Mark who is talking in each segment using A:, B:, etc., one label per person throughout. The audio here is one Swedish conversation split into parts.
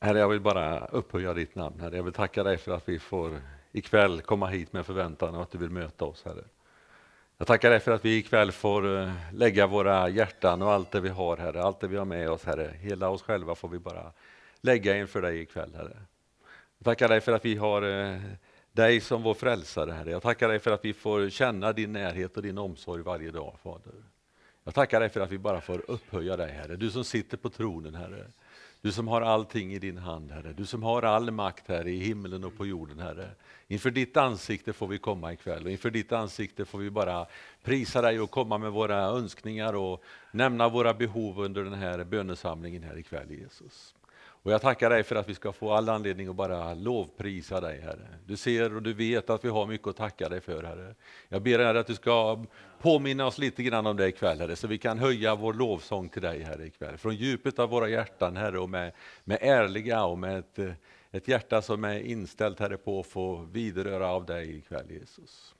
A: Herre, jag vill bara upphöja ditt namn. Herre. Jag vill tacka dig för att vi får ikväll komma hit med förväntan och att du vill möta oss. Herre. Jag tackar dig för att vi ikväll får eh, lägga våra hjärtan och allt det vi har, Herre. Allt det vi har med oss, Herre. Hela oss själva får vi bara lägga inför dig ikväll, Herre. Jag tackar dig för att vi har eh, dig som vår frälsare, Herre. Jag tackar dig för att vi får känna din närhet och din omsorg varje dag, Fader. Jag tackar dig för att vi bara får upphöja dig, Herre. Du som sitter på tronen, Herre. Du som har allting i din hand, Herre. Du som har all makt, Herre, i himlen och på jorden, Herre. Inför ditt ansikte får vi komma ikväll och inför ditt ansikte får vi bara prisa dig och komma med våra önskningar och nämna våra behov under den här bönesamlingen här ikväll, Jesus. Och jag tackar dig för att vi ska få all anledning att bara lovprisa dig, Herre. Du ser och du vet att vi har mycket att tacka dig för, Herre. Jag ber Herre att du ska påminna oss lite grann om det ikväll, Herre, så vi kan höja vår lovsång till dig, Herre, ikväll. Från djupet av våra hjärtan, Herre, och med, med ärliga och med ett, ett hjärta som är inställt, Herre, på att få vidröra av dig ikväll, Jesus.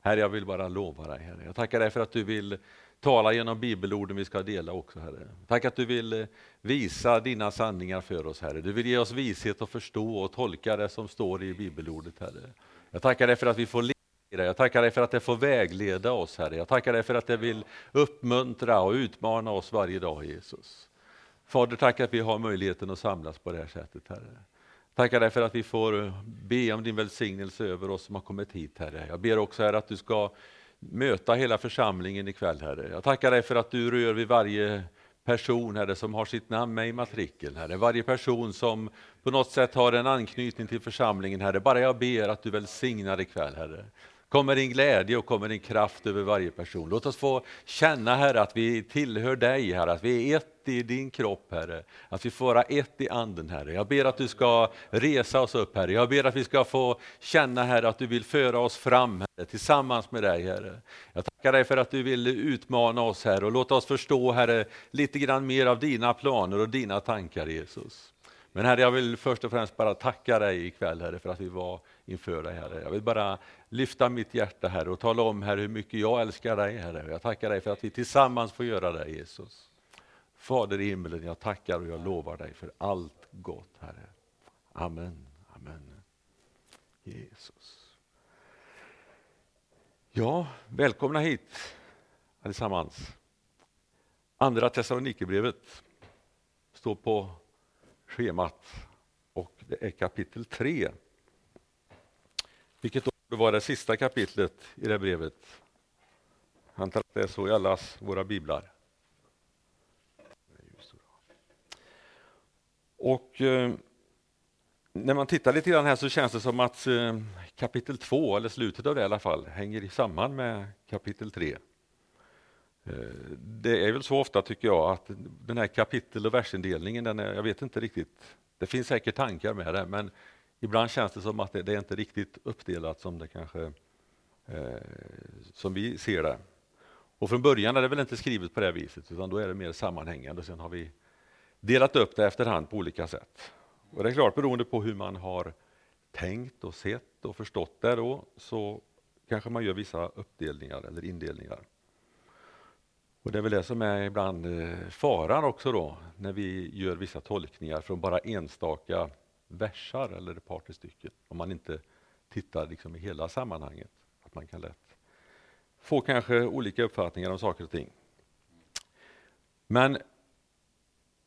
A: Herre, jag vill bara lova dig, Herre. Jag tackar dig för att du vill Tala genom bibelorden vi ska dela också, Herre. Tack att du vill eh, visa dina sanningar för oss, Herre. Du vill ge oss vishet att förstå och tolka det som står i bibelordet, Herre. Jag tackar dig för att vi får leva i det. Jag tackar dig för att det får vägleda oss, Herre. Jag tackar dig för att det vill uppmuntra och utmana oss varje dag, Jesus. Fader, tack att vi har möjligheten att samlas på det här sättet, Herre. Tackar dig för att vi får eh, be om din välsignelse över oss som har kommit hit, Herre. Jag ber också, Herre, att du ska möta hela församlingen ikväll, Herre. Jag tackar dig för att du rör vid varje person, Herre, som har sitt namn med i matrikeln, Herre. Varje person som på något sätt har en anknytning till församlingen, Herre. Bara jag ber att du välsignar ikväll, Herre kommer din glädje och kommer din kraft över varje person. Låt oss få känna, Herre, att vi tillhör dig, Herre, att vi är ett i din kropp, Herre. Att vi får vara ett i anden, Herre. Jag ber att du ska resa oss upp, Herre. Jag ber att vi ska få känna, Herre, att du vill föra oss fram, Herre, tillsammans med dig, Herre. Jag tackar dig för att du vill utmana oss, Herre, och låta oss förstå, Herre, lite grann mer av dina planer och dina tankar, Jesus. Men Herre, jag vill först och främst bara tacka dig ikväll, Herre, för att vi var inför dig, Herre. Jag vill bara lyfta mitt hjärta, Herre, och tala om, Herre, hur mycket jag älskar dig, Herre. Jag tackar dig för att vi tillsammans får göra det, Jesus. Fader i himmelen, jag tackar och jag lovar dig för allt gott, Herre. Amen. Amen. Jesus. Ja, välkomna hit allesammans. Andra Thessalonikerbrevet står på schemat och det är kapitel 3. Vilket borde vara det sista kapitlet i det brevet. Jag antar att det är så i allas våra biblar. Och eh, när man tittar lite grann här så känns det som att eh, kapitel 2, eller slutet av det i alla fall, hänger samman med kapitel 3. Eh, det är väl så ofta tycker jag att den här kapitel och versindelningen, den är, jag vet inte riktigt, det finns säkert tankar med det, men ibland känns det som att det, det är inte riktigt uppdelat som det kanske eh, som vi ser det. Och från början är det väl inte skrivet på det viset, utan då är det mer sammanhängande. Sen har vi delat upp det efterhand på olika sätt. Och det är klart, beroende på hur man har tänkt och sett och förstått det då, så kanske man gör vissa uppdelningar eller indelningar. Och Det är väl det som är ibland eh, faran också då, när vi gör vissa tolkningar från bara enstaka versar eller ett par till stycken, om man inte tittar liksom i hela sammanhanget. Att man kan lätt få kanske olika uppfattningar om saker och ting. Men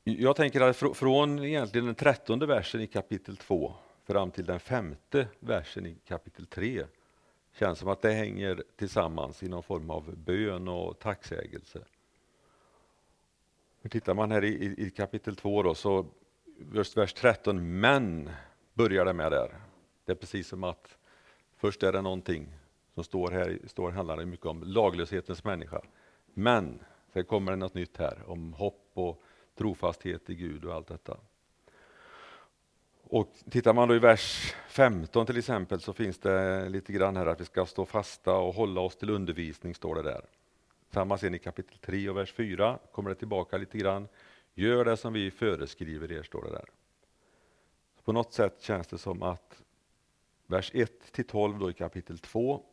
A: jag tänker att från egentligen den trettonde versen i kapitel 2 fram till den femte versen i kapitel 3 känns som att det hänger tillsammans i någon form av bön och tacksägelse. Tittar man här i, i kapitel 2 då, så vers, vers 13, men börjar det med där. Det är precis som att först är det någonting som står här, står, handlar det mycket om laglöshetens människa. Men sen kommer det något nytt här om hopp och trofasthet i Gud och allt detta. Och Tittar man då i vers 15 till exempel så finns det lite grann här att vi ska stå fasta och hålla oss till undervisning, står det där. Samma sen i kapitel 3 och vers 4 kommer det tillbaka lite grann. Gör det som vi föreskriver er, står det där. På något sätt känns det som att vers 1 till 12 då i kapitel 2,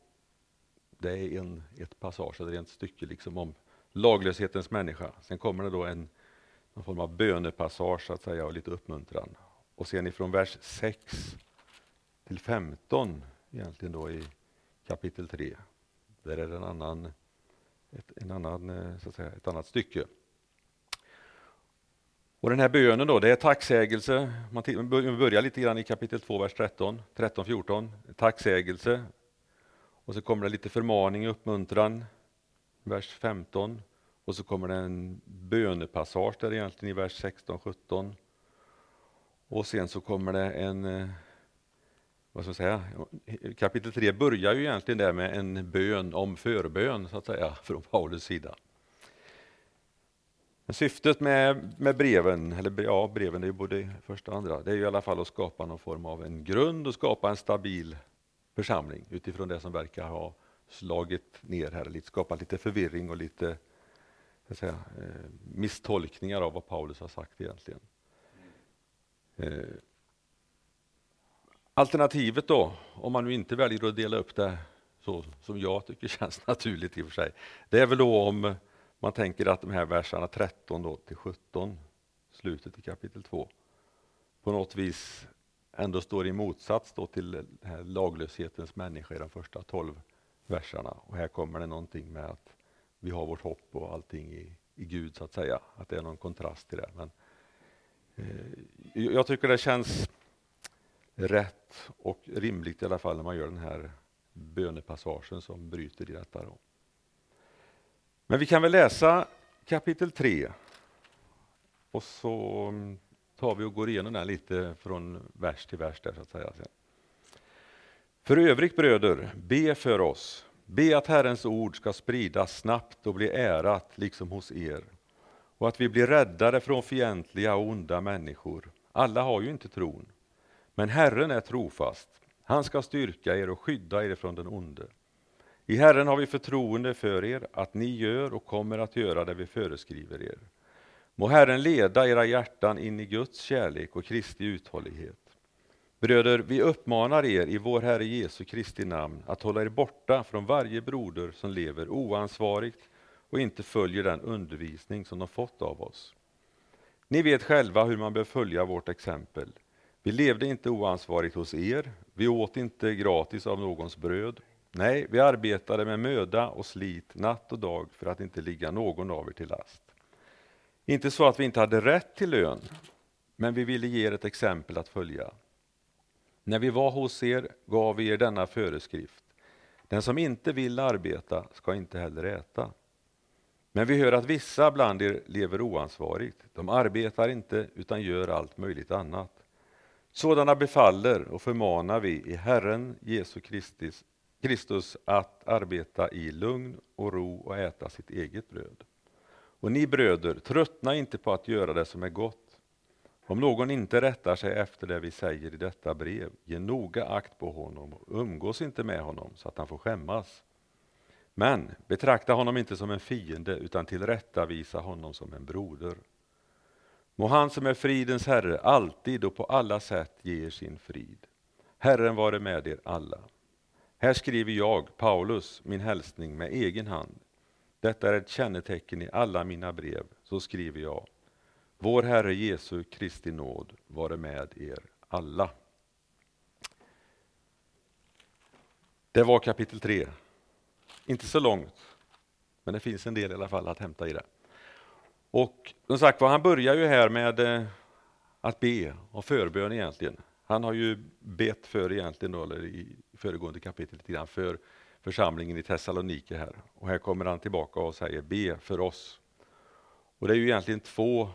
A: det är en, ett passage, eller ett stycke liksom om laglöshetens människa. Sen kommer det då en, någon form av bönepassage så att säga, och lite uppmuntran. och sen ifrån vers 6 till 15 egentligen då i kapitel 3. Där är det en annan, ett, en annan, eh, så att säga, ett annat stycke. Och den här bönen då, det är tacksägelse. Man börjar lite grann i kapitel 2, vers 13, 13-14. Tacksägelse. Och så kommer det lite förmaning uppmuntran, vers 15. Och så kommer det en bönepassage där egentligen i vers 16-17. Och sen så kommer det en, eh, vad ska jag säga, kapitel 3 börjar ju egentligen där med en bön om förbön så att säga från Paulus sida. Men syftet med, med breven, eller ja, breven är ju både första och andra, det är ju i alla fall att skapa någon form av en grund och skapa en stabil församling utifrån det som verkar ha slagit ner här, lite, skapat lite förvirring och lite säga, eh, misstolkningar av vad Paulus har sagt egentligen. Eh, alternativet då, om man nu inte väljer att dela upp det så som jag tycker känns naturligt i och för sig, det är väl då om man tänker att de här verserna 13 då till 17, slutet i kapitel 2, på något vis ändå står i motsats då till den här laglöshetens människa i de första 12 verserna. Och här kommer det någonting med att vi har vårt hopp och allting i, i Gud så att säga, att det är någon kontrast till det. Men, eh, jag tycker det känns rätt och rimligt i alla fall när man gör den här bönepassagen som bryter i detta. Då. Men vi kan väl läsa kapitel 3 och så mm, tar vi och går igenom den lite från vers till vers. Där, så att säga. För övrigt bröder, be för oss. Be att Herrens ord ska spridas snabbt och bli ärat liksom hos er och att vi blir räddade från fientliga och onda människor. Alla har ju inte tron. Men Herren är trofast. Han ska styrka er och skydda er från den onde. I Herren har vi förtroende för er, att ni gör och kommer att göra det vi föreskriver er. Må Herren leda era hjärtan in i Guds kärlek och Kristi uthållighet. Bröder, vi uppmanar er i vår Herre Jesu Kristi namn att hålla er borta från varje broder som lever oansvarigt och inte följer den undervisning som de fått av oss. Ni vet själva hur man bör följa vårt exempel. Vi levde inte oansvarigt hos er, vi åt inte gratis av någons bröd. Nej, vi arbetade med möda och slit natt och dag för att inte ligga någon av er till last. Inte så att vi inte hade rätt till lön, men vi ville ge er ett exempel att följa. När vi var hos er gav vi er denna föreskrift. Den som inte vill arbeta ska inte heller äta. Men vi hör att vissa bland er lever oansvarigt. De arbetar inte utan gör allt möjligt annat. Sådana befaller och förmanar vi i Herren Jesu Kristi Kristus att arbeta i lugn och ro och äta sitt eget bröd. Och ni bröder, tröttna inte på att göra det som är gott. Om någon inte rättar sig efter det vi säger i detta brev, ge noga akt på honom och umgås inte med honom så att han får skämmas. Men betrakta honom inte som en fiende utan tillrättavisa honom som en broder. Må han som är fridens Herre alltid och på alla sätt ge er sin frid. Herren vare med er alla. Här skriver jag, Paulus, min hälsning med egen hand. Detta är ett kännetecken i alla mina brev, så skriver jag. Vår Herre Jesu Kristi nåd vare med er alla. Det var kapitel 3. Inte så långt, men det finns en del i alla fall att hämta i det. Och som sagt han börjar ju här med eh, att be och förbön egentligen. Han har ju bett för egentligen, då, eller i föregående kapitel, lite grann för församlingen i Thessalonike här. Och här kommer han tillbaka och säger be för oss. Och det är ju egentligen två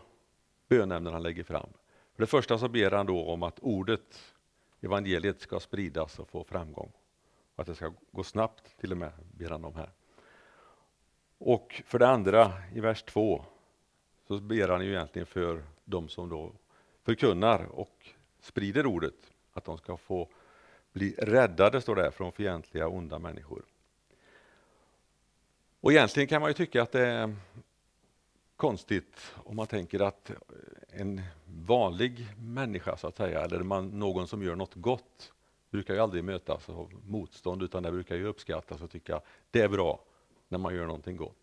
A: bönämnen han lägger fram. För det första så ber han då om att ordet, evangeliet, ska spridas och få framgång. Att det ska gå snabbt till och med, ber han om här. Och för det andra, i vers 2, så ber han ju egentligen för de som då förkunnar och sprider ordet, att de ska få bli räddade, står det, från fientliga onda människor. Och egentligen kan man ju tycka att det är konstigt om man tänker att en vanlig människa, så att säga, eller man, någon som gör något gott, brukar ju aldrig mötas av motstånd, utan det brukar ju uppskattas och tycka det är bra när man gör någonting gott.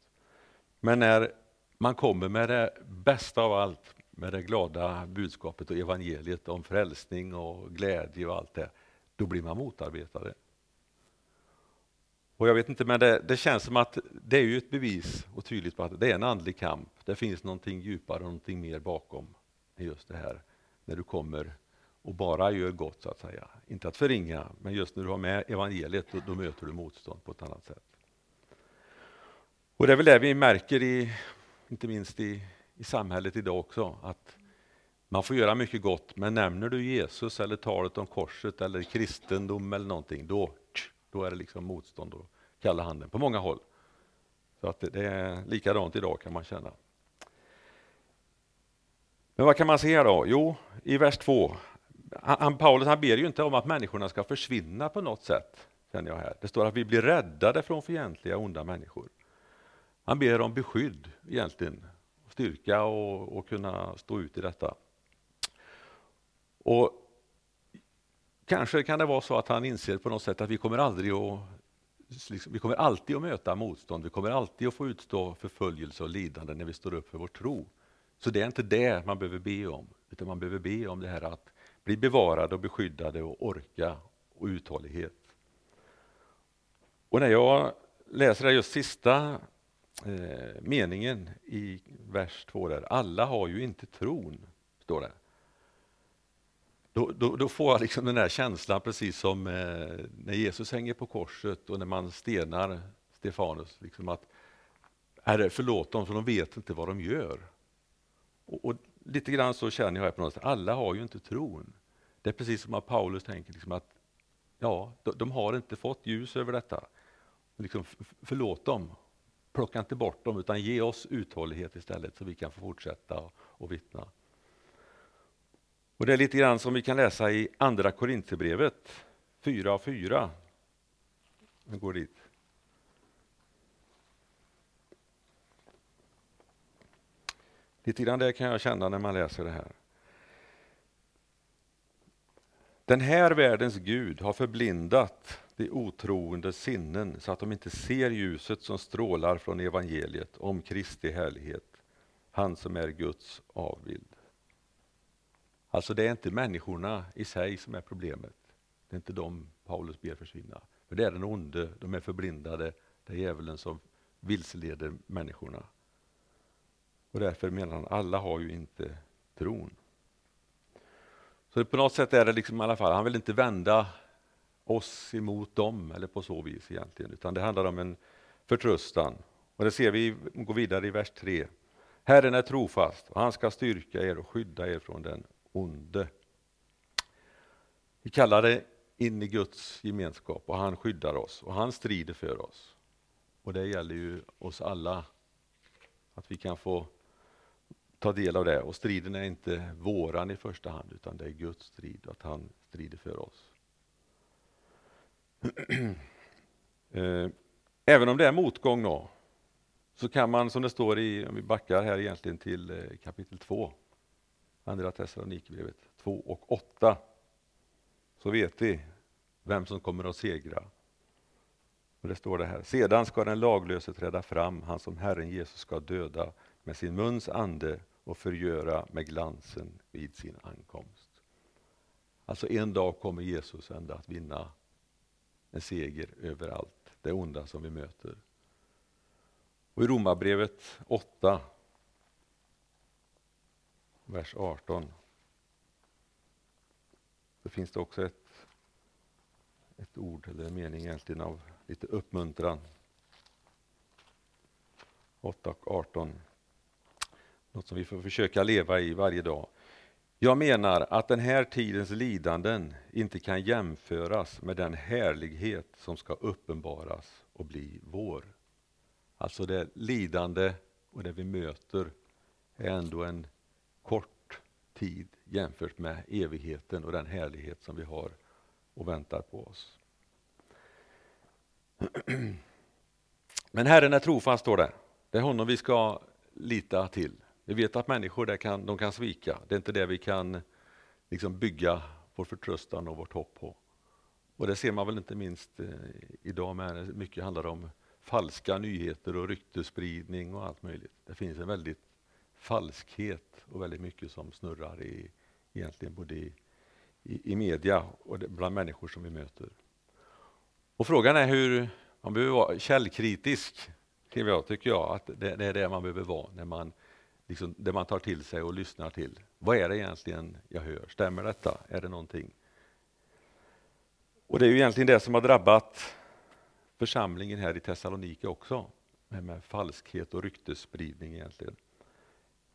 A: Men när man kommer med det bästa av allt, med det glada budskapet och evangeliet om frälsning och glädje och allt det, då blir man motarbetade. Och jag vet inte, men det, det, känns som att det är ju ett bevis och tydligt på att det är en andlig kamp. Det finns någonting djupare och någonting mer bakom just det här. När du kommer och bara gör gott så att säga. Inte att förringa, men just när du har med evangeliet då, då möter du motstånd på ett annat sätt. Och det är väl det vi märker, i, inte minst i, i samhället idag också, att man får göra mycket gott, men nämner du Jesus eller talet om korset eller kristendom eller någonting, då, då är det liksom motstånd och kalla handen på många håll. Så att det, det är likadant idag kan man känna. Men vad kan man se då? Jo, i vers 2, han, Paulus han ber ju inte om att människorna ska försvinna på något sätt. Känner jag här. Det står att vi blir räddade från fientliga onda människor. Han ber om beskydd egentligen, styrka och, och kunna stå ut i detta. Och Kanske kan det vara så att han inser på något sätt att vi kommer aldrig att liksom, vi kommer alltid att möta motstånd, vi kommer alltid att få utstå förföljelse och lidande när vi står upp för vår tro. Så det är inte det man behöver be om, utan man behöver be om det här att bli bevarade och beskyddade och orka och uthållighet. Och när jag läser den just sista eh, meningen i vers 2 där, alla har ju inte tron, står det. Då, då, då, får jag liksom den här känslan precis som eh, när Jesus hänger på korset och när man stenar Stefanus. Liksom att, Herre, förlåt dem för de vet inte vad de gör. Och, och Lite grann så känner jag här på något sätt. Alla har ju inte tron. Det är precis som att Paulus tänker liksom att ja, de, de har inte fått ljus över detta. Liksom, förlåt dem, plocka inte bort dem utan ge oss uthållighet istället så vi kan få fortsätta och, och vittna. Och Det är lite grann som vi kan läsa i Andra Korinthierbrevet 4 och 4. Vi går dit. Lite grann det kan jag känna när man läser det här. Den här världens Gud har förblindat de otroendes sinnen så att de inte ser ljuset som strålar från evangeliet om Kristi härlighet, han som är Guds avbild. Alltså det är inte människorna i sig som är problemet. Det är inte de Paulus ber försvinna. För det är den onde, de är förblindade, det är djävulen som vilseleder människorna. Och därför menar han, alla har ju inte tron. Så på något sätt är det liksom i alla fall, han vill inte vända oss emot dem, eller på så vis egentligen, utan det handlar om en förtröstan. Och det ser vi, går vidare i vers 3. Herren är trofast och han ska styrka er och skydda er från den onde. Vi kallar det in i Guds gemenskap och han skyddar oss och han strider för oss. Och det gäller ju oss alla, att vi kan få ta del av det. Och striden är inte våran i första hand, utan det är Guds strid, att han strider för oss. Eh, även om det är motgång då, så kan man, som det står i, om vi backar här egentligen till eh, kapitel 2, Andra Thessalonikerbrevet 2 och 8, så vet vi vem som kommer att segra. Och det står det här. Sedan ska den laglöse träda fram, han som Herren Jesus ska döda med sin muns ande och förgöra med glansen vid sin ankomst. Alltså en dag kommer Jesus ändå att vinna en seger över allt det onda som vi möter. Och I Romarbrevet 8 vers 18. Så finns det också ett, ett ord, eller en mening egentligen av lite uppmuntran. 8 och 18. Något som vi får försöka leva i varje dag. Jag menar att den här tidens lidanden inte kan jämföras med den härlighet som ska uppenbaras och bli vår. Alltså det lidande och det vi möter är ändå en kort tid jämfört med evigheten och den härlighet som vi har och väntar på oss. Men Herren är trofast, står det. Det är honom vi ska lita till. Vi vet att människor där kan, de kan svika. Det är inte det vi kan liksom bygga vår förtröstan och vårt hopp på. Och det ser man väl inte minst eh, idag med mycket handlar om falska nyheter och ryktespridning och allt möjligt. Det finns en väldigt falskhet och väldigt mycket som snurrar i, egentligen både i, i, i media och bland människor som vi möter. Och frågan är hur, man behöver vara källkritisk, tycker jag, att det, det är det man behöver vara när man, liksom, det man tar till sig och lyssnar till. Vad är det egentligen jag hör? Stämmer detta? Är det någonting? Och det är ju egentligen det som har drabbat församlingen här i Thessaloniki också, med, med falskhet och ryktesspridning egentligen.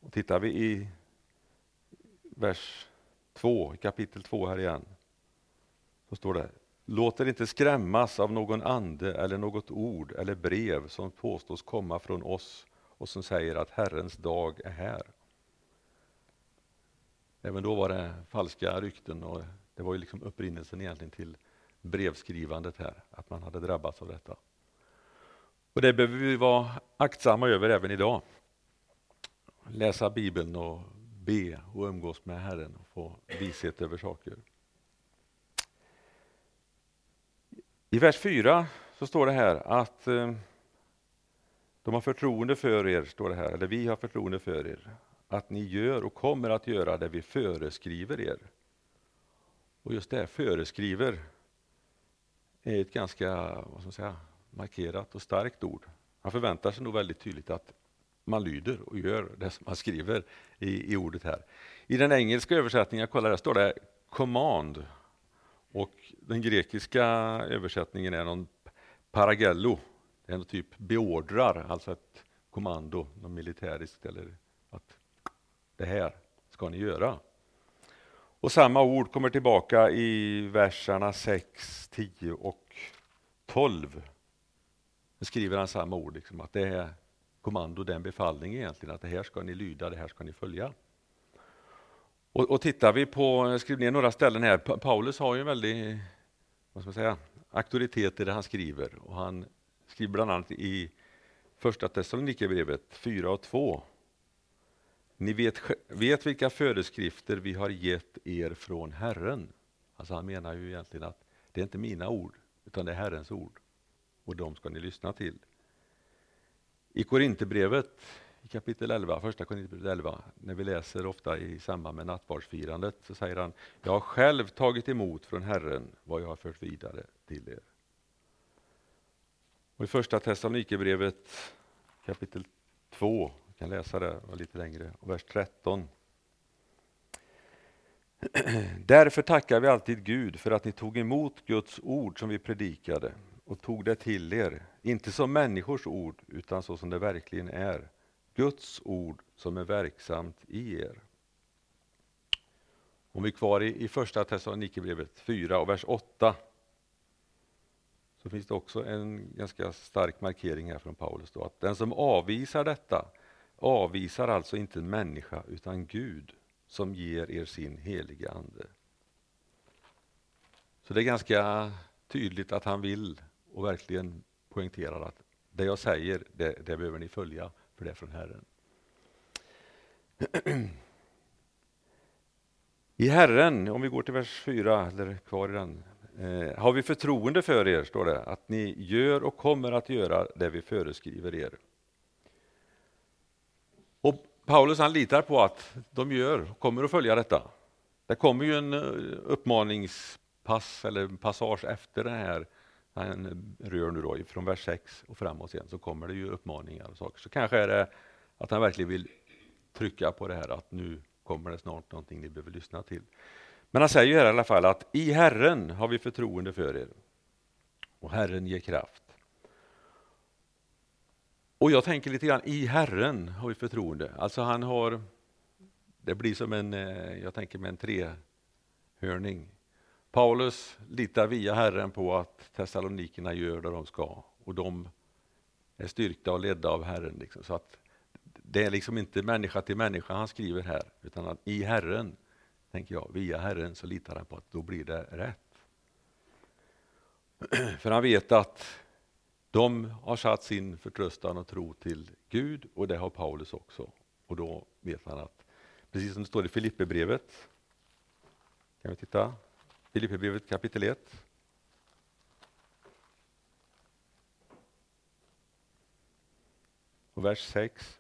A: Och tittar vi i vers 2, kapitel 2 här igen, så står det Låt er inte skrämmas av någon ande eller något ord eller brev som påstås komma från oss och som säger att Herrens dag är här. Även då var det falska rykten och det var ju liksom upprinnelsen egentligen till brevskrivandet här, att man hade drabbats av detta. Och Det behöver vi vara aktsamma över även idag. Läsa Bibeln och be och umgås med Herren och få vishet över saker. I vers 4 så står det här att eh, de har förtroende för er, står det här, eller vi har förtroende för er, att ni gör och kommer att göra det vi föreskriver er. Och just det här föreskriver är ett ganska vad ska man säga, markerat och starkt ord. Han förväntar sig nog väldigt tydligt att man lyder och gör det som man skriver i, i ordet här. I den engelska översättningen, jag kollar där, står det command. Och den grekiska översättningen är någon paragello. Det är någon typ beordrar, alltså ett kommando, något militäriskt eller att det här ska ni göra. Och samma ord kommer tillbaka i verserna 6, 10 och 12. Nu skriver han samma ord, liksom, att det är kommando, den befallning egentligen, att det här ska ni lyda, det här ska ni följa. Och, och tittar vi på, skriv ner några ställen här, Paulus har ju en väldig vad ska man säga, auktoritet i det han skriver. Och han skriver bland annat i första Thessalonikerbrevet 4 och 2. Ni vet, vet vilka föreskrifter vi har gett er från Herren. Alltså han menar ju egentligen att det är inte mina ord, utan det är Herrens ord. Och de ska ni lyssna till. I Korinthierbrevet i kapitel 11, första Korinthierbrevet 11, när vi läser ofta i samband med nattvardsfirandet, så säger han, jag har själv tagit emot från Herren vad jag har fört vidare till er. Och I första Thessalonikerbrevet kapitel 2, vi kan läsa det lite längre, och vers 13. Därför tackar vi alltid Gud för att ni tog emot Guds ord som vi predikade och tog det till er, inte som människors ord utan så som det verkligen är, Guds ord som är verksamt i er. Om vi är kvar i, i första Thessalonikerbrevet 4 och vers 8 så finns det också en ganska stark markering här från Paulus. Då, att den som avvisar detta avvisar alltså inte en människa utan Gud som ger er sin helige Ande. Så det är ganska tydligt att han vill och verkligen poängterar att det jag säger, det, det behöver ni följa, för det är från Herren. I Herren, om vi går till vers 4, eller kvar i den, eh, har vi förtroende för er, står det, att ni gör och kommer att göra det vi föreskriver er. Och Paulus han litar på att de gör och kommer att följa detta. Det kommer ju en eh, uppmaningspass eller passage efter det här han rör nu då från vers 6 och framåt igen så kommer det ju uppmaningar och saker. Så kanske är det att han verkligen vill trycka på det här att nu kommer det snart någonting ni behöver lyssna till. Men han säger ju här i alla fall att i Herren har vi förtroende för er och Herren ger kraft. Och jag tänker lite grann, i Herren har vi förtroende. Alltså han har, det blir som en, eh, jag tänker med en trehörning. Paulus litar via Herren på att Thessalonikerna gör det de ska och de är styrkta och ledda av Herren. Liksom. Så att det är liksom inte människa till människa han skriver här, utan att i Herren, tänker jag, via Herren så litar han på att då blir det rätt. För han vet att de har satt sin förtröstan och tro till Gud och det har Paulus också. Och då vet han att, precis som det står i Filipperbrevet, kan vi titta? Filipperbrevet kapitel 1. Och vers 6.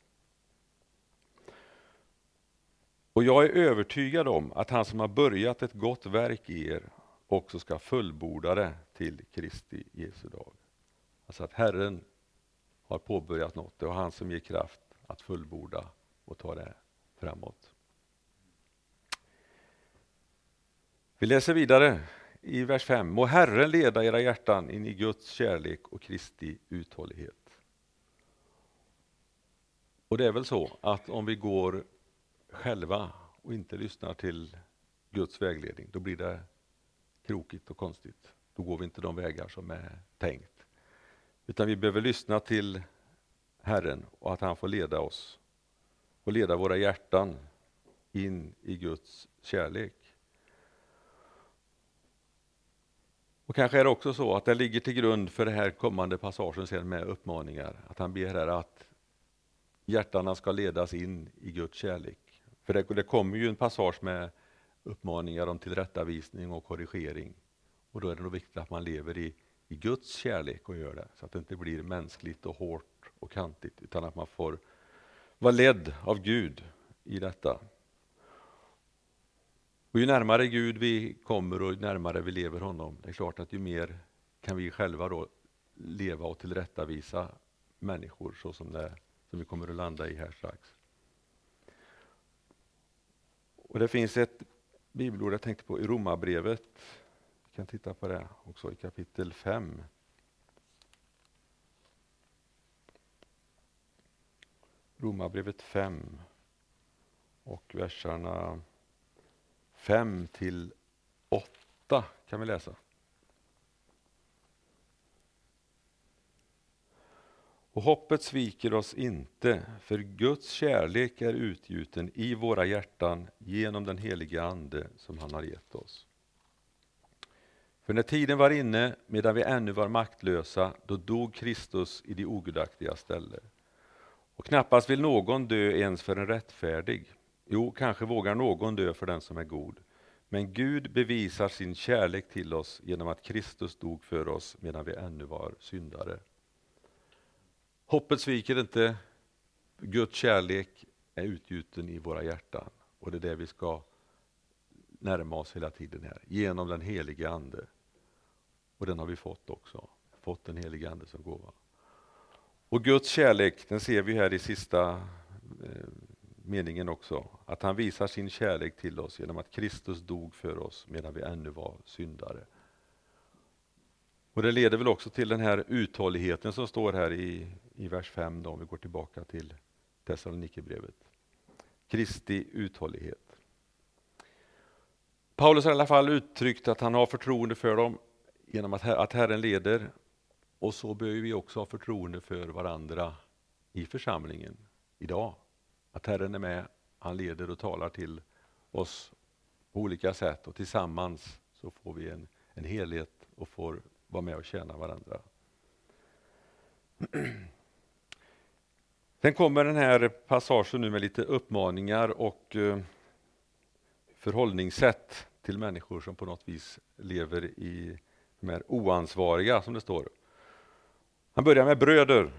A: Och jag är övertygad om att han som har börjat ett gott verk i er också ska fullborda det till Kristi Jesu dag. Alltså att Herren har påbörjat något, det är han som ger kraft att fullborda och ta det framåt. Vi läser vidare i vers 5. Må Herren leda era hjärtan in i Guds kärlek och Kristi uthållighet. Och det är väl så att om vi går själva och inte lyssnar till Guds vägledning, då blir det krokigt och konstigt. Då går vi inte de vägar som är tänkt. Utan vi behöver lyssna till Herren och att han får leda oss och leda våra hjärtan in i Guds kärlek. Och kanske är det också så att det ligger till grund för den här kommande passagen sen med uppmaningar, att han ber här att hjärtarna ska ledas in i Guds kärlek. För det, det kommer ju en passage med uppmaningar om tillrättavisning och korrigering. Och då är det nog viktigt att man lever i, i Guds kärlek och gör det, så att det inte blir mänskligt och hårt och kantigt, utan att man får vara ledd av Gud i detta. Och ju närmare Gud vi kommer och ju närmare vi lever honom, det är klart att ju mer kan vi själva då leva och tillrättavisa människor så som, det, som vi kommer att landa i här strax. Och Det finns ett bibelord jag tänkte på i Romarbrevet. Vi kan titta på det också i kapitel 5. Romarbrevet 5 och verserna 5 till 8 kan vi läsa. Och hoppet sviker oss inte, för Guds kärlek är utgjuten i våra hjärtan genom den helige Ande som han har gett oss. För när tiden var inne, medan vi ännu var maktlösa, då dog Kristus i de ogudaktiga ställe. Och knappast vill någon dö ens för en rättfärdig. Jo, kanske vågar någon dö för den som är god. Men Gud bevisar sin kärlek till oss genom att Kristus dog för oss medan vi ännu var syndare. Hoppet sviker inte. Guds kärlek är utgjuten i våra hjärtan och det är det vi ska närma oss hela tiden här, genom den helige Ande. Och den har vi fått också, fått den helige Ande som gåva. Och Guds kärlek, den ser vi här i sista eh, meningen också, att han visar sin kärlek till oss genom att Kristus dog för oss medan vi ännu var syndare. Och Det leder väl också till den här uthålligheten som står här i, i vers 5, då, om vi går tillbaka till Thessalonikerbrevet. Kristi uthållighet. Paulus har i alla fall uttryckt att han har förtroende för dem genom att, att Herren leder. Och så bör vi också ha förtroende för varandra i församlingen idag. Att Herren är med, han leder och talar till oss på olika sätt och tillsammans så får vi en, en helhet och får vara med och tjäna varandra. Sen kommer den här passagen nu med lite uppmaningar och eh, förhållningssätt till människor som på något vis lever i de här oansvariga, som det står. Han börjar med bröder.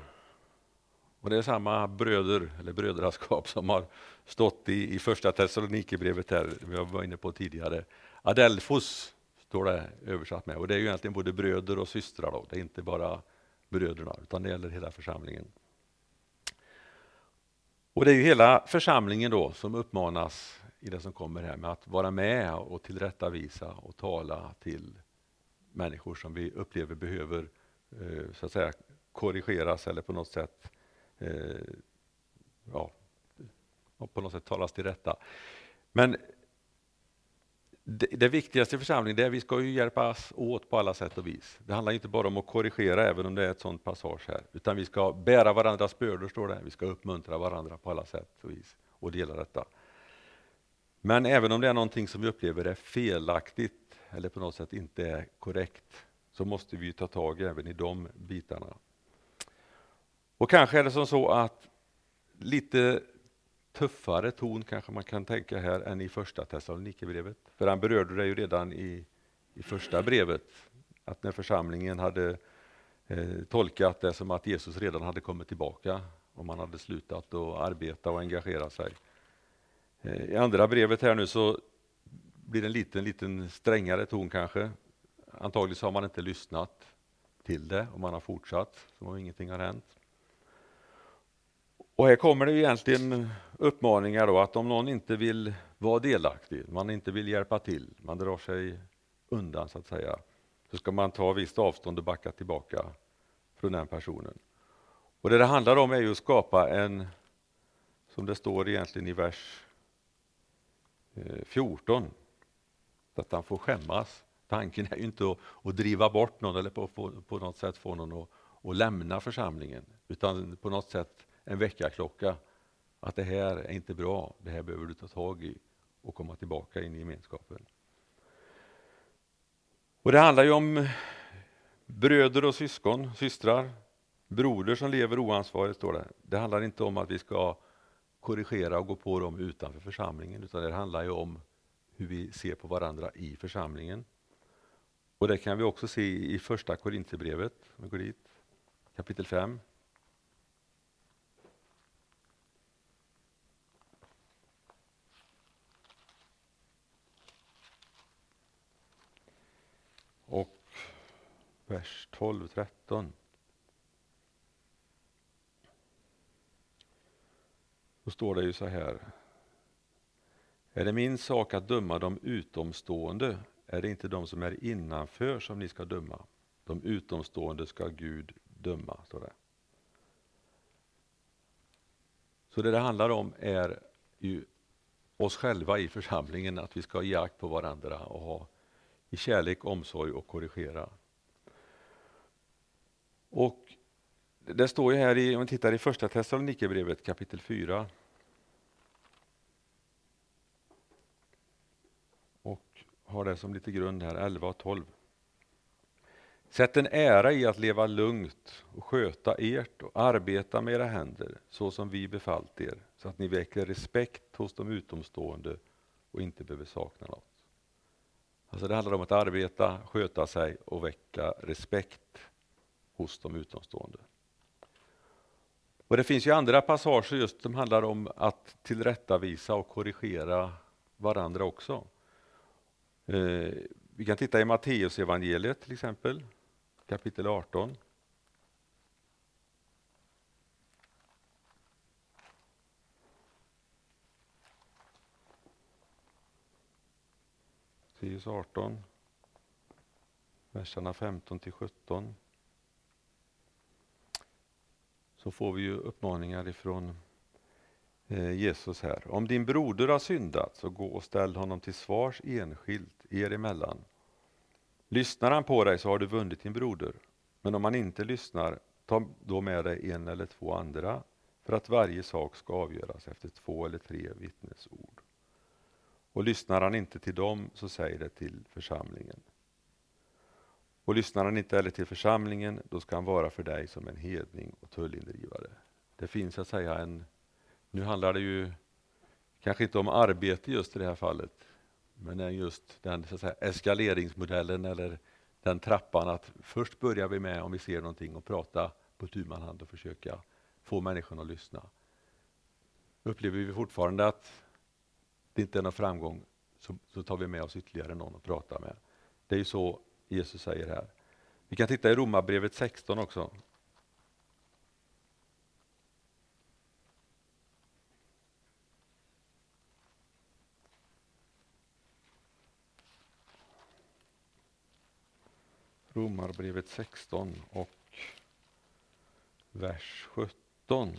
A: Och det är samma bröder, eller brödraskap som har stått i, i första Thessalonikerbrevet här, vi var inne på tidigare. Adelfos står det översatt med. Och det är ju egentligen både bröder och systrar. Då. Det är inte bara bröderna, utan det gäller hela församlingen. Och det är ju hela församlingen då som uppmanas i det som kommer här med att vara med och tillrättavisa och tala till människor som vi upplever behöver eh, så att säga korrigeras eller på något sätt eh, ja, på något sätt talas till rätta. Men det, det viktigaste i församlingen är att vi ska ju hjälpas åt på alla sätt och vis. Det handlar inte bara om att korrigera, även om det är ett sånt passage här, utan vi ska bära varandras bördor, står det. Vi ska uppmuntra varandra på alla sätt och vis och dela detta. Men även om det är någonting som vi upplever är felaktigt eller på något sätt inte är korrekt, så måste vi ta tag även i de bitarna. Och kanske är det som så att lite tuffare ton kanske man kan tänka här än i första Thessalonikerbrevet. För han berörde det ju redan i, i första brevet, att när församlingen hade eh, tolkat det som att Jesus redan hade kommit tillbaka och man hade slutat att arbeta och engagera sig. Eh, I andra brevet här nu så blir det en liten, liten strängare ton kanske. Antagligen så har man inte lyssnat till det och man har fortsatt som om ingenting har hänt. Och här kommer det egentligen uppmaningar då att om någon inte vill vara delaktig, man inte vill hjälpa till, man drar sig undan så att säga, så ska man ta visst avstånd och backa tillbaka från den personen. Och det det handlar om är ju att skapa en, som det står egentligen i vers eh, 14, att han får skämmas. Tanken är ju inte att, att driva bort någon eller på, på, på något sätt få någon att, att lämna församlingen, utan på något sätt en väckarklocka. Att det här är inte bra, det här behöver du ta tag i och komma tillbaka in i gemenskapen. Och Det handlar ju om bröder och syskon, systrar, broder som lever oansvarigt, står det. Det handlar inte om att vi ska korrigera och gå på dem utanför församlingen, utan det handlar ju om hur vi ser på varandra i församlingen. Och Det kan vi också se i första Korinthierbrevet, kapitel 5. Och vers 12-13. Då står det ju så här. Är det min sak att döma de utomstående är det inte de som är innanför som ni ska döma. De utomstående ska Gud döma, står det. Så det det handlar om är ju oss själva i församlingen, att vi ska ge akt på varandra och ha i kärlek, omsorg och korrigera. Och det står ju här, i, om vi tittar i första Thessalonikerbrevet kapitel 4. Och har det som lite grund här, 11 och 12. Sätt en ära i att leva lugnt och sköta ert och arbeta med era händer så som vi befallt er, så att ni väcker respekt hos de utomstående och inte behöver sakna något. Alltså det handlar om att arbeta, sköta sig och väcka respekt hos de utomstående. Och Det finns ju andra passager just som handlar om att tillrättavisa och korrigera varandra också. Eh, vi kan titta i Matteus evangeliet till exempel, kapitel 18. Matteus 18, verserna 15 till 17 så får vi ju uppmaningar ifrån eh, Jesus här. Om din broder har syndat, så gå och ställ honom till svars enskilt er emellan. Lyssnar han på dig så har du vunnit din broder. Men om han inte lyssnar, ta då med dig en eller två andra för att varje sak ska avgöras efter två eller tre vittnesord. Och lyssnar han inte till dem, så säg det till församlingen. Och lyssnar han inte heller till församlingen, då ska han vara för dig som en hedning och tullindrivare. Det finns så att säga en, nu handlar det ju kanske inte om arbete just i det här fallet, men just den så att säga, eskaleringsmodellen eller den trappan att först börjar vi med, om vi ser någonting, och prata på tu hand och försöka få människorna att lyssna. Upplever vi fortfarande att det inte är någon framgång, så, så tar vi med oss ytterligare någon att prata med. Det är ju så Jesus säger här. Vi kan titta i Romarbrevet 16 också. Romarbrevet 16 och vers 17.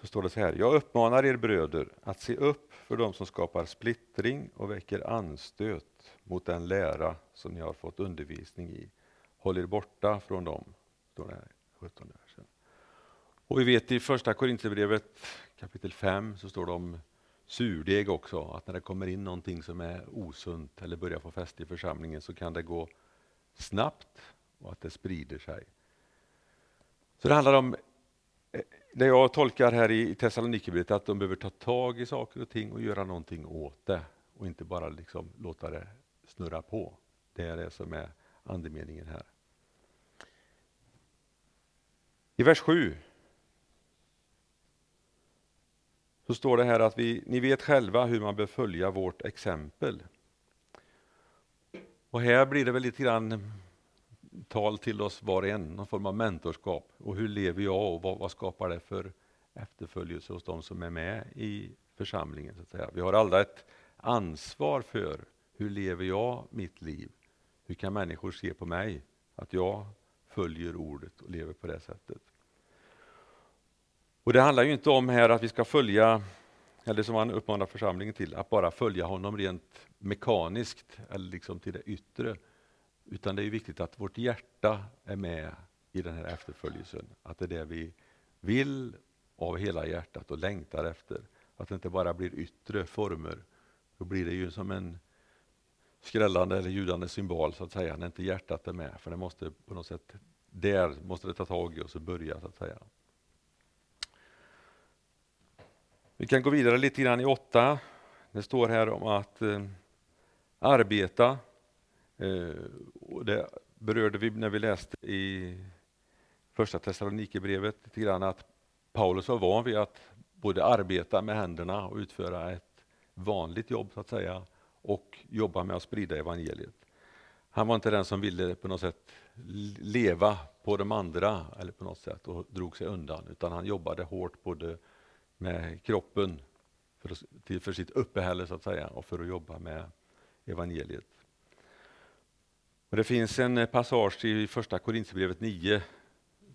A: Så står det så här. Jag uppmanar er bröder att se upp för dem som skapar splittring och väcker anstöt mot den lära som ni har fått undervisning i. Håll er borta från dem. Står det här, 17 versen. Och vi vet i första Korinthierbrevet kapitel 5 så står det om surdeg också, att när det kommer in någonting som är osunt eller börjar få fäste i församlingen så kan det gå snabbt och att det sprider sig. Så det handlar om det jag tolkar här i Thessalonikerbrevet att de behöver ta tag i saker och ting och göra någonting åt det och inte bara liksom låta det snurra på. Det är det som är andemeningen här. I vers 7 så står det här att vi, ni vet själva hur man bör följa vårt exempel. Och här blir det väl lite grann tal till oss var och en, någon form av mentorskap. Och hur lever jag och vad, vad skapar det för efterföljelse hos de som är med i församlingen? Så att säga. Vi har alla ett ansvar för hur lever jag mitt liv? Hur kan människor se på mig? Att jag följer ordet och lever på det sättet. Och Det handlar ju inte om här att vi ska följa, eller som han uppmanar församlingen till, att bara följa honom rent mekaniskt eller liksom till det yttre. Utan det är viktigt att vårt hjärta är med i den här efterföljelsen. Att det är det vi vill av hela hjärtat och längtar efter. Att det inte bara blir yttre former. Då blir det ju som en skrällande eller ljudande symbol så att säga, när inte hjärtat är med. För det måste på något sätt, där måste det ta tag i oss och börja så att säga. Vi kan gå vidare lite grann i åtta. Det står här om att eh, arbeta. Eh, och det berörde vi när vi läste i första Thessalonikerbrevet lite grann att Paulus var van vid att både arbeta med händerna och utföra ett vanligt jobb så att säga och jobba med att sprida evangeliet. Han var inte den som ville på något sätt leva på de andra eller på något sätt och drog sig undan utan han jobbade hårt både med kroppen för, för sitt uppehälle så att säga och för att jobba med evangeliet. Och det finns en eh, passage i första Korinthierbrevet 9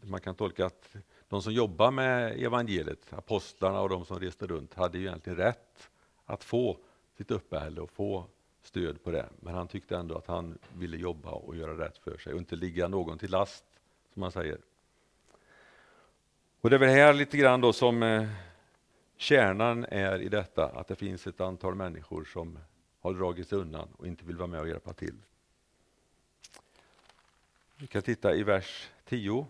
A: där man kan tolka att de som jobbar med evangeliet, apostlarna och de som reste runt, hade ju egentligen rätt att få sitt uppehälle och få stöd på det. Men han tyckte ändå att han ville jobba och göra rätt för sig och inte ligga någon till last, som man säger. Och Det är väl här lite grann då som eh, kärnan är i detta, att det finns ett antal människor som har dragit sig undan och inte vill vara med och hjälpa till. Vi kan titta i vers 10.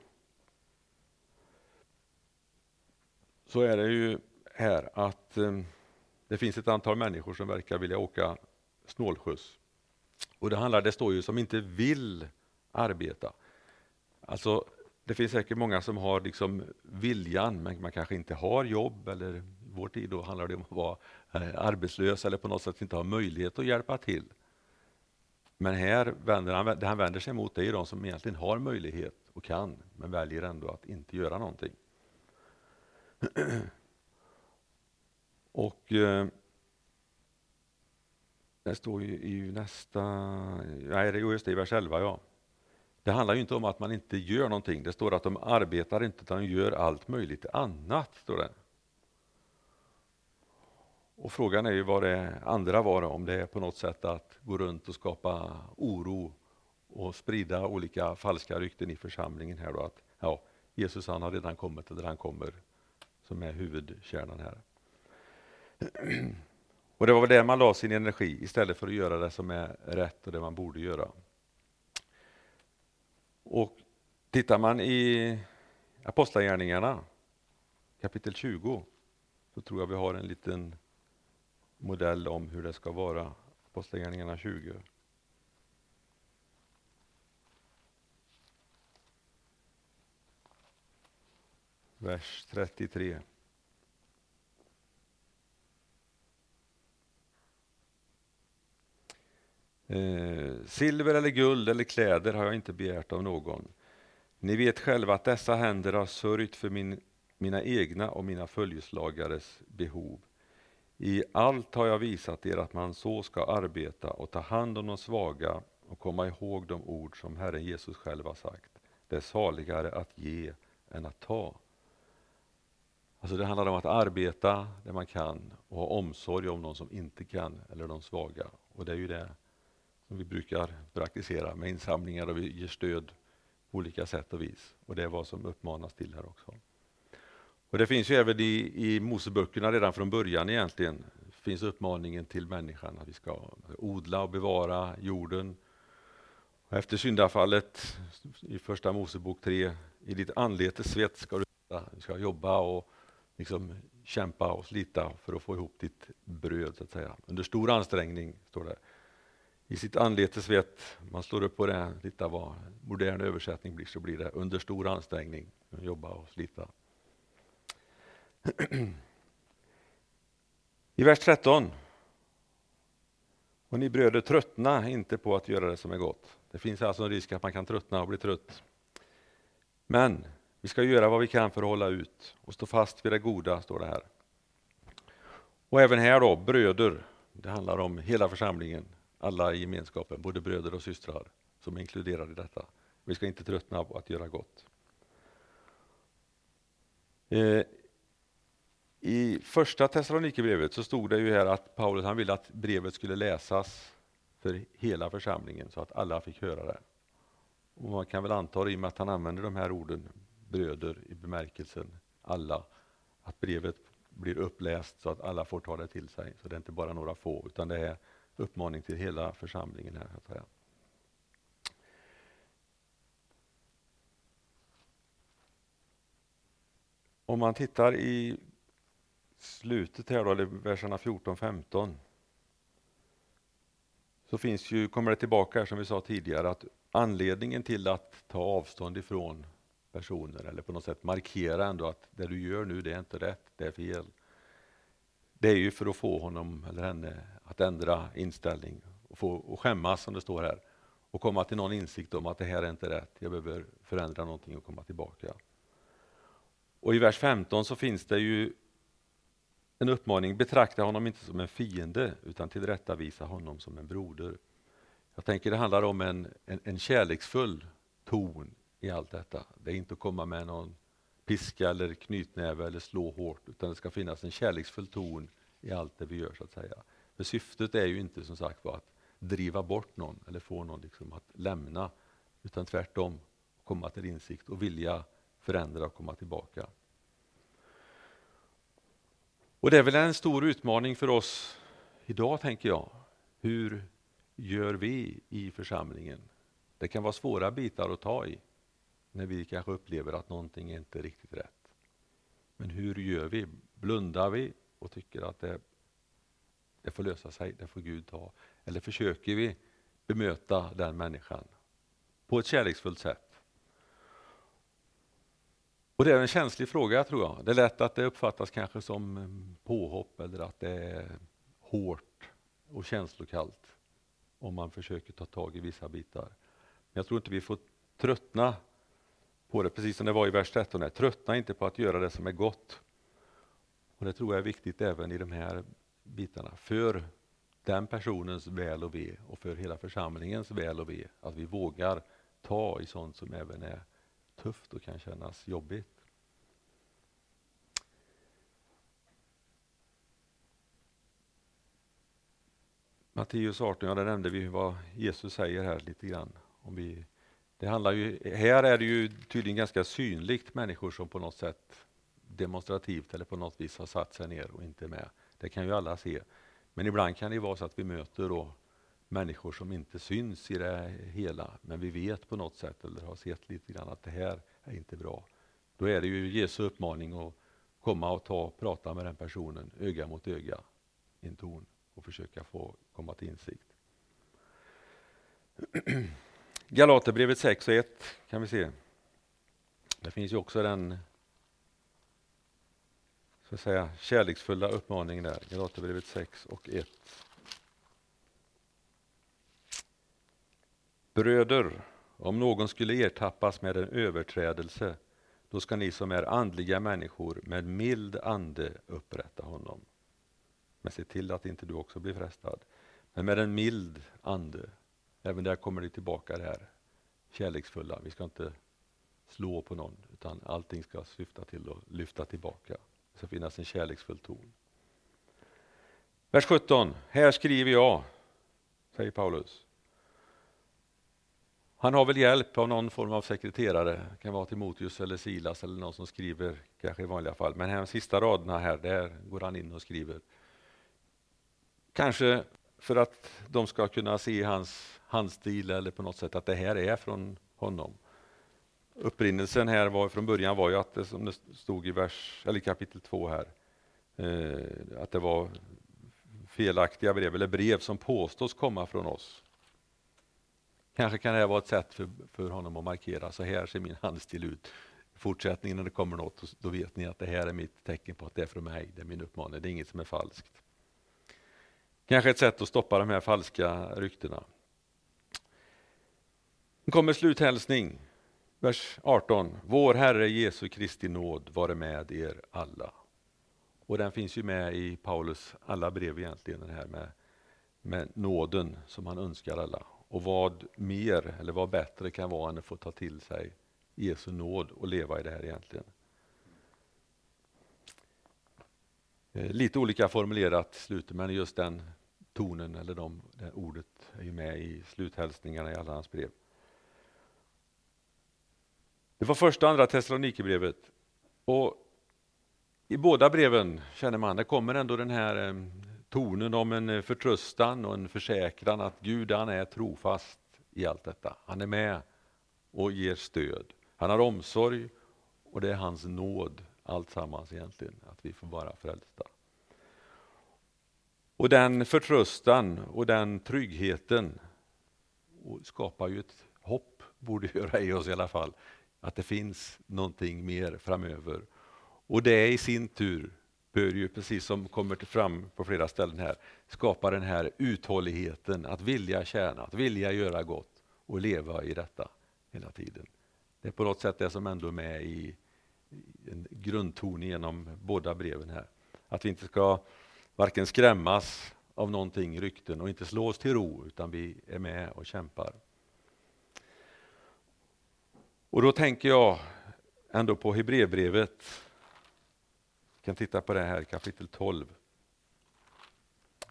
A: Så är det ju här att eh, det finns ett antal människor som verkar vilja åka snålskjuts. Och det handlar, det står ju som inte vill arbeta. Alltså, det finns säkert många som har liksom viljan, men man kanske inte har jobb. Eller i vår tid då handlar det om att vara eh, arbetslös eller på något sätt inte ha möjlighet att hjälpa till. Men här vänder han, det han vänder sig mot det är de som egentligen har möjlighet och kan, men väljer ändå att inte göra någonting. Och eh, det står ju i nästa, nej det just det, i vers 11 ja. Det handlar ju inte om att man inte gör någonting. Det står att de arbetar inte, utan gör allt möjligt annat. Står det. Och Frågan är ju vad det andra var, om det är på något sätt att gå runt och skapa oro och sprida olika falska rykten i församlingen. här då, att ja, Jesus han har redan kommit, eller han kommer, som är huvudkärnan här. Och Det var väl där man la sin energi istället för att göra det som är rätt och det man borde göra. Och Tittar man i Apostlagärningarna kapitel 20 så tror jag vi har en liten modell om hur det ska vara. Apostlagärningarna 20. Vers 33. Eh, silver eller guld eller kläder har jag inte begärt av någon. Ni vet själva att dessa händer har sörjt för min, mina egna och mina följeslagares behov. I allt har jag visat er att man så ska arbeta och ta hand om de svaga och komma ihåg de ord som Herren Jesus själv har sagt. Det är saligare att ge än att ta. Alltså det handlar om att arbeta där man kan och ha omsorg om de som inte kan eller de svaga. Och det är ju det som vi brukar praktisera med insamlingar och vi ger stöd på olika sätt och vis. Och det är vad som uppmanas till här också. Och Det finns ju även i, i Moseböckerna redan från början egentligen, finns uppmaningen till människan att vi ska odla och bevara jorden. Och efter syndafallet i första Mosebok 3, i ditt anletes svett ska du, du ska jobba och liksom kämpa och slita för att få ihop ditt bröd, så att säga. Under stor ansträngning, står det i sitt anletes svett. Man slår upp på det, titta vad modern översättning blir, så blir det under stor ansträngning. jobba och slita. I vers 13. Och ni bröder tröttna inte på att göra det som är gott. Det finns alltså en risk att man kan tröttna och bli trött. Men vi ska göra vad vi kan för att hålla ut och stå fast vid det goda, står det här. Och även här då, bröder. Det handlar om hela församlingen, alla i gemenskapen, både bröder och systrar som är inkluderade i detta. Vi ska inte tröttna på att göra gott. Eh, i första Thessalonikerbrevet så stod det ju här att Paulus han ville att brevet skulle läsas för hela församlingen så att alla fick höra det. Och man kan väl anta, i och med att han använder de här orden, bröder i bemärkelsen alla, att brevet blir uppläst så att alla får ta det till sig. Så det är inte bara några få, utan det är uppmaning till hela församlingen. här. Att säga. Om man tittar i slutet här då, eller verserna 14-15 så finns ju, kommer det tillbaka här som vi sa tidigare att anledningen till att ta avstånd ifrån personer eller på något sätt markera ändå att det du gör nu det är inte rätt, det är fel. Det är ju för att få honom eller henne att ändra inställning och, få, och skämmas som det står här och komma till någon insikt om att det här är inte rätt, jag behöver förändra någonting och komma tillbaka. Och i vers 15 så finns det ju en uppmaning, betrakta honom inte som en fiende utan tillrättavisa honom som en broder. Jag tänker det handlar om en, en, en kärleksfull ton i allt detta. Det är inte att komma med någon piska eller knytnäve eller slå hårt, utan det ska finnas en kärleksfull ton i allt det vi gör. så att säga. För syftet är ju inte som sagt att driva bort någon eller få någon liksom att lämna, utan tvärtom komma till insikt och vilja förändra och komma tillbaka. Och Det är väl en stor utmaning för oss idag, tänker jag. Hur gör vi i församlingen? Det kan vara svåra bitar att ta i när vi kanske upplever att någonting inte är riktigt rätt. Men hur gör vi? Blundar vi och tycker att det, det får lösa sig, det får Gud ta? Eller försöker vi bemöta den människan på ett kärleksfullt sätt? Och Det är en känslig fråga tror jag. Det är lätt att det uppfattas kanske som mm, påhopp eller att det är hårt och känslokallt om man försöker ta tag i vissa bitar. Men jag tror inte vi får tröttna på det, precis som det var i vers 13. Här. Tröttna inte på att göra det som är gott. Och Det tror jag är viktigt även i de här bitarna. För den personens väl och ve och för hela församlingens väl och ve. Att vi vågar ta i sånt som även är tufft och kan kännas jobbigt. Matteus 18, ja, där nämnde vi vad Jesus säger här lite grann. Om vi det handlar ju, här är det ju tydligen ganska synligt människor som på något sätt demonstrativt eller på något vis har satt sig ner och inte är med. Det kan ju alla se. Men ibland kan det vara så att vi möter då människor som inte syns i det hela, men vi vet på något sätt eller har sett lite grann att det här är inte bra. Då är det ju Jesu uppmaning att komma och ta, prata med den personen öga mot öga i en ton och försöka få komma till insikt. Galaterbrevet 6 och 1 kan vi se. Det finns ju också den så att säga, kärleksfulla uppmaningen där. Galaterbrevet 6 och 1. Bröder, om någon skulle ertappas med en överträdelse, då ska ni som är andliga människor med mild ande upprätta honom. Men se till att inte du också blir frestad. Men med en mild ande Även där kommer det tillbaka det här kärleksfulla. Vi ska inte slå på någon, utan allting ska syfta till att lyfta tillbaka. Det ska finnas en kärleksfull ton. Vers 17. Här skriver jag, säger Paulus. Han har väl hjälp av någon form av sekreterare, det kan vara Timoteus eller Silas eller någon som skriver, kanske i vanliga fall. Men här, de sista raderna här, där går han in och skriver. Kanske för att de ska kunna se hans handstil eller på något sätt att det här är från honom. Upprinnelsen här var, från början var ju att det som det stod i vers, eller kapitel 2 här, eh, att det var felaktiga brev eller brev som påstås komma från oss. Kanske kan det här vara ett sätt för, för honom att markera, så här ser min handstil ut. fortsättningen när det kommer något, då vet ni att det här är mitt tecken på att det är från mig, det är min uppmaning, det är inget som är falskt. Kanske ett sätt att stoppa de här falska ryktena. Nu kommer sluthälsning, vers 18. Vår Herre Jesu Kristi nåd vare med er alla. Och den finns ju med i Paulus alla brev egentligen, den här med, med nåden som han önskar alla. Och vad mer, eller vad bättre kan vara än att få ta till sig Jesu nåd och leva i det här egentligen. Eh, lite olika formulerat slutet, men just den tonen eller de, det ordet är ju med i sluthälsningarna i alla hans brev. Det var första och andra Thessalonikerbrevet. Och i båda breven känner man, det kommer ändå den här eh, tonen om en eh, förtröstan och en försäkran att Gud han är trofast i allt detta. Han är med och ger stöd. Han har omsorg och det är hans nåd alltsammans egentligen, att vi får vara frälsta. Och den förtröstan och den tryggheten skapar ju ett hopp, borde göra i oss i alla fall, att det finns någonting mer framöver. Och det i sin tur bör ju, precis som kommer fram på flera ställen här, skapa den här uthålligheten, att vilja tjäna, att vilja göra gott och leva i detta hela tiden. Det är på något sätt det som ändå är med i en grundton genom båda breven här. Att vi inte ska varken skrämmas av någonting, rykten, och inte slå oss till ro, utan vi är med och kämpar. Och då tänker jag ändå på Hebreerbrevet. Vi kan titta på det här, kapitel 12.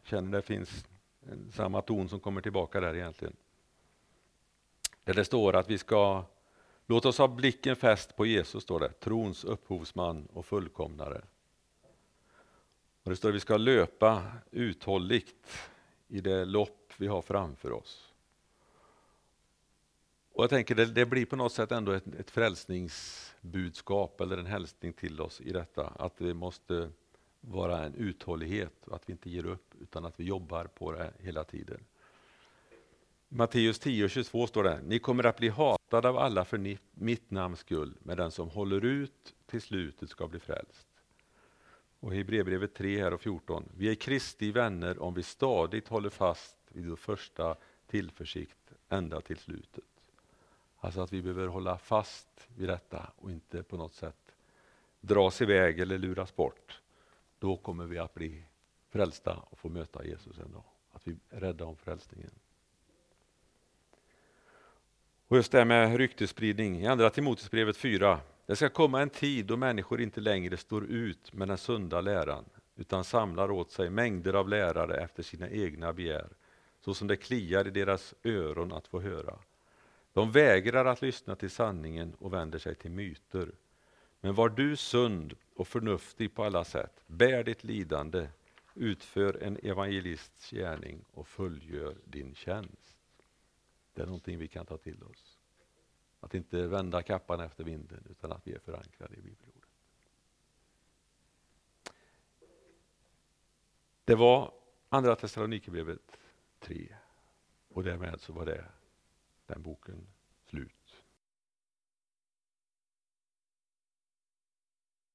A: Känner det finns samma ton som kommer tillbaka där egentligen. Där det står att vi ska låta oss ha blicken fäst på Jesus, står det, trons upphovsman och fullkomnare. Och det står att vi ska löpa uthålligt i det lopp vi har framför oss. Och jag tänker det, det blir på något sätt ändå ett, ett budskap eller en hälsning till oss i detta. Att det måste vara en uthållighet att vi inte ger upp utan att vi jobbar på det hela tiden. Matteus 10.22 står det, ni kommer att bli hatade av alla för ni, mitt namns skull, men den som håller ut till slutet ska bli frälst. Och Hebreerbrevet 3 här och 14, vi är Kristi vänner om vi stadigt håller fast vid vår första tillförsikt ända till slutet. Alltså att vi behöver hålla fast vid detta och inte på något sätt dras iväg eller luras bort. Då kommer vi att bli frälsta och få möta Jesus en dag. Att vi är rädda om frälsningen. Och just det här med ryktesspridning, i Andra Timoteusbrevet 4. Det ska komma en tid då människor inte längre står ut med den sunda läran utan samlar åt sig mängder av lärare efter sina egna begär, så som det kliar i deras öron att få höra. De vägrar att lyssna till sanningen och vänder sig till myter. Men var du sund och förnuftig på alla sätt, bär ditt lidande, utför en evangelists gärning och fullgör din tjänst. Det är någonting vi kan ta till oss. Att inte vända kappan efter vinden, utan att vi är förankrade i bibelordet. Det var Andra Thessalonikerbrevet 3 och därmed så var det den boken.